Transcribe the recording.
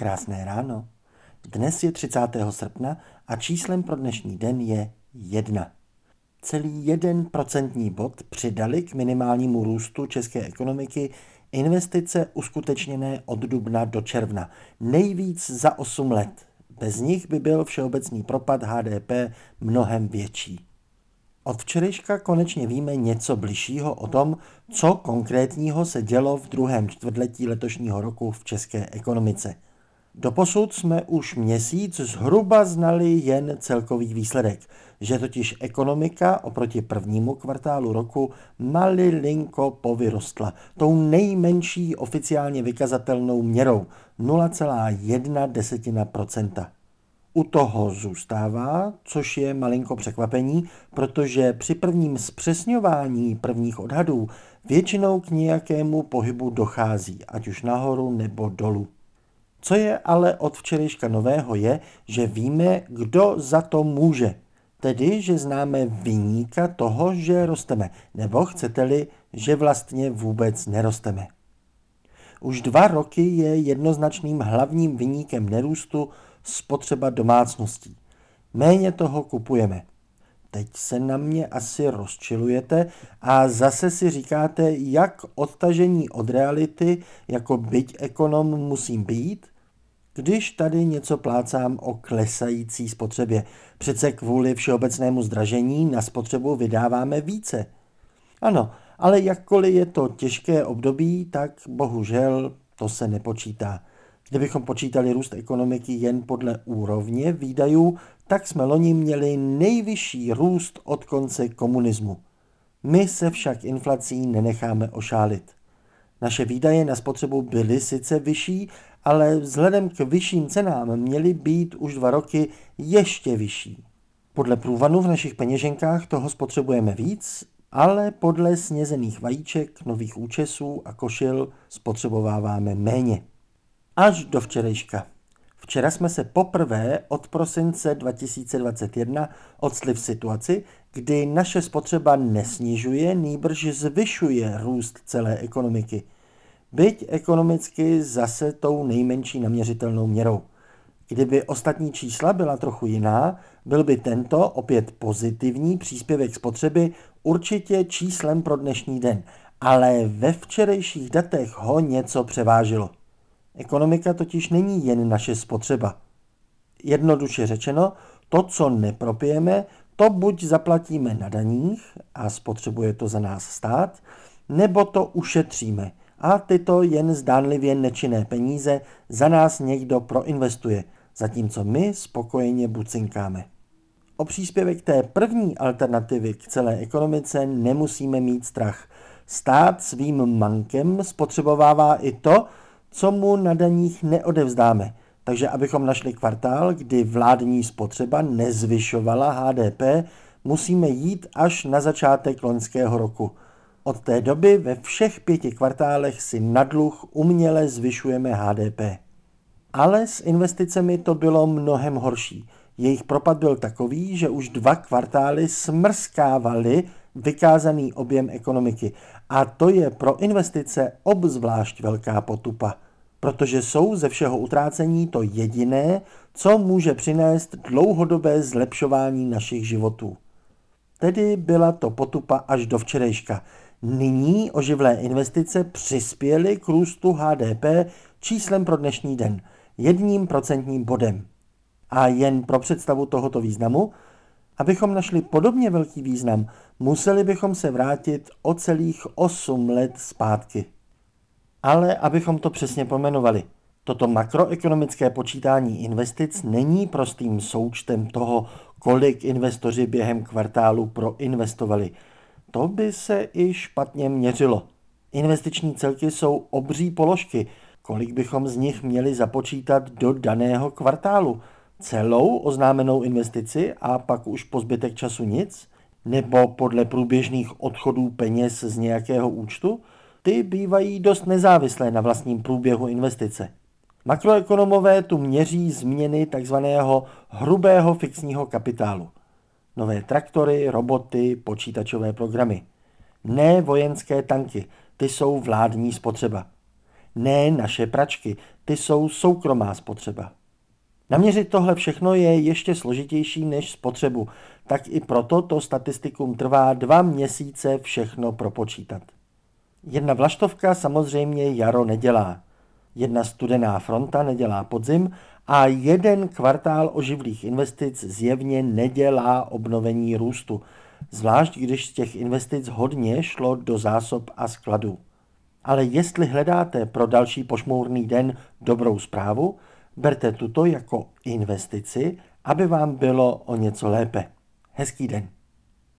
Krásné ráno. Dnes je 30. srpna a číslem pro dnešní den je 1. Celý jeden procentní bod přidali k minimálnímu růstu české ekonomiky investice uskutečněné od dubna do června. Nejvíc za 8 let. Bez nich by byl všeobecný propad HDP mnohem větší. Od včerejška konečně víme něco bližšího o tom, co konkrétního se dělo v druhém čtvrtletí letošního roku v české ekonomice. Doposud jsme už měsíc zhruba znali jen celkový výsledek, že totiž ekonomika oproti prvnímu kvartálu roku malilinko povyrostla tou nejmenší oficiálně vykazatelnou měrou 0,1%. U toho zůstává, což je malinko překvapení, protože při prvním zpřesňování prvních odhadů většinou k nějakému pohybu dochází, ať už nahoru nebo dolů. Co je ale od včerejška nového je, že víme, kdo za to může. Tedy, že známe vyníka toho, že rosteme, nebo chcete-li, že vlastně vůbec nerosteme. Už dva roky je jednoznačným hlavním vyníkem nerůstu spotřeba domácností. Méně toho kupujeme. Teď se na mě asi rozčilujete a zase si říkáte, jak odtažení od reality jako byť ekonom musím být, když tady něco plácám o klesající spotřebě. Přece kvůli všeobecnému zdražení na spotřebu vydáváme více. Ano, ale jakkoliv je to těžké období, tak bohužel to se nepočítá. Kdybychom počítali růst ekonomiky jen podle úrovně výdajů, tak jsme loni měli nejvyšší růst od konce komunismu. My se však inflací nenecháme ošálit. Naše výdaje na spotřebu byly sice vyšší, ale vzhledem k vyšším cenám měly být už dva roky ještě vyšší. Podle průvanu v našich peněženkách toho spotřebujeme víc, ale podle snězených vajíček, nových účesů a košil spotřebováváme méně až do včerejška. Včera jsme se poprvé od prosince 2021 odstli v situaci, kdy naše spotřeba nesnižuje, nýbrž zvyšuje růst celé ekonomiky. Byť ekonomicky zase tou nejmenší naměřitelnou měrou. Kdyby ostatní čísla byla trochu jiná, byl by tento opět pozitivní příspěvek spotřeby určitě číslem pro dnešní den, ale ve včerejších datech ho něco převážilo. Ekonomika totiž není jen naše spotřeba. Jednoduše řečeno, to, co nepropijeme, to buď zaplatíme na daních a spotřebuje to za nás stát, nebo to ušetříme a tyto jen zdánlivě nečinné peníze za nás někdo proinvestuje, zatímco my spokojeně bucinkáme. O příspěvek té první alternativy k celé ekonomice nemusíme mít strach. Stát svým mankem spotřebovává i to, co mu na daních neodevzdáme. Takže abychom našli kvartál, kdy vládní spotřeba nezvyšovala HDP, musíme jít až na začátek loňského roku. Od té doby ve všech pěti kvartálech si na dluh uměle zvyšujeme HDP. Ale s investicemi to bylo mnohem horší. Jejich propad byl takový, že už dva kvartály smrskávali vykázaný objem ekonomiky. A to je pro investice obzvlášť velká potupa, protože jsou ze všeho utrácení to jediné, co může přinést dlouhodobé zlepšování našich životů. Tedy byla to potupa až do včerejška. Nyní oživlé investice přispěly k růstu HDP číslem pro dnešní den, jedním procentním bodem. A jen pro představu tohoto významu, Abychom našli podobně velký význam, museli bychom se vrátit o celých 8 let zpátky. Ale abychom to přesně pomenovali, toto makroekonomické počítání investic není prostým součtem toho, kolik investoři během kvartálu proinvestovali. To by se i špatně měřilo. Investiční celky jsou obří položky, kolik bychom z nich měli započítat do daného kvartálu – celou oznámenou investici a pak už po zbytek času nic? Nebo podle průběžných odchodů peněz z nějakého účtu? Ty bývají dost nezávislé na vlastním průběhu investice. Makroekonomové tu měří změny tzv. hrubého fixního kapitálu. Nové traktory, roboty, počítačové programy. Ne vojenské tanky, ty jsou vládní spotřeba. ne naše pračky, ty jsou soukromá spotřeba. Naměřit tohle všechno je ještě složitější než spotřebu, tak i proto to statistikum trvá dva měsíce všechno propočítat. Jedna vlaštovka samozřejmě jaro nedělá. Jedna studená fronta nedělá podzim a jeden kvartál oživlých investic zjevně nedělá obnovení růstu, zvlášť když z těch investic hodně šlo do zásob a skladů. Ale jestli hledáte pro další pošmourný den dobrou zprávu, berte tuto jako investici, aby vám bylo o něco lépe. Hezký den.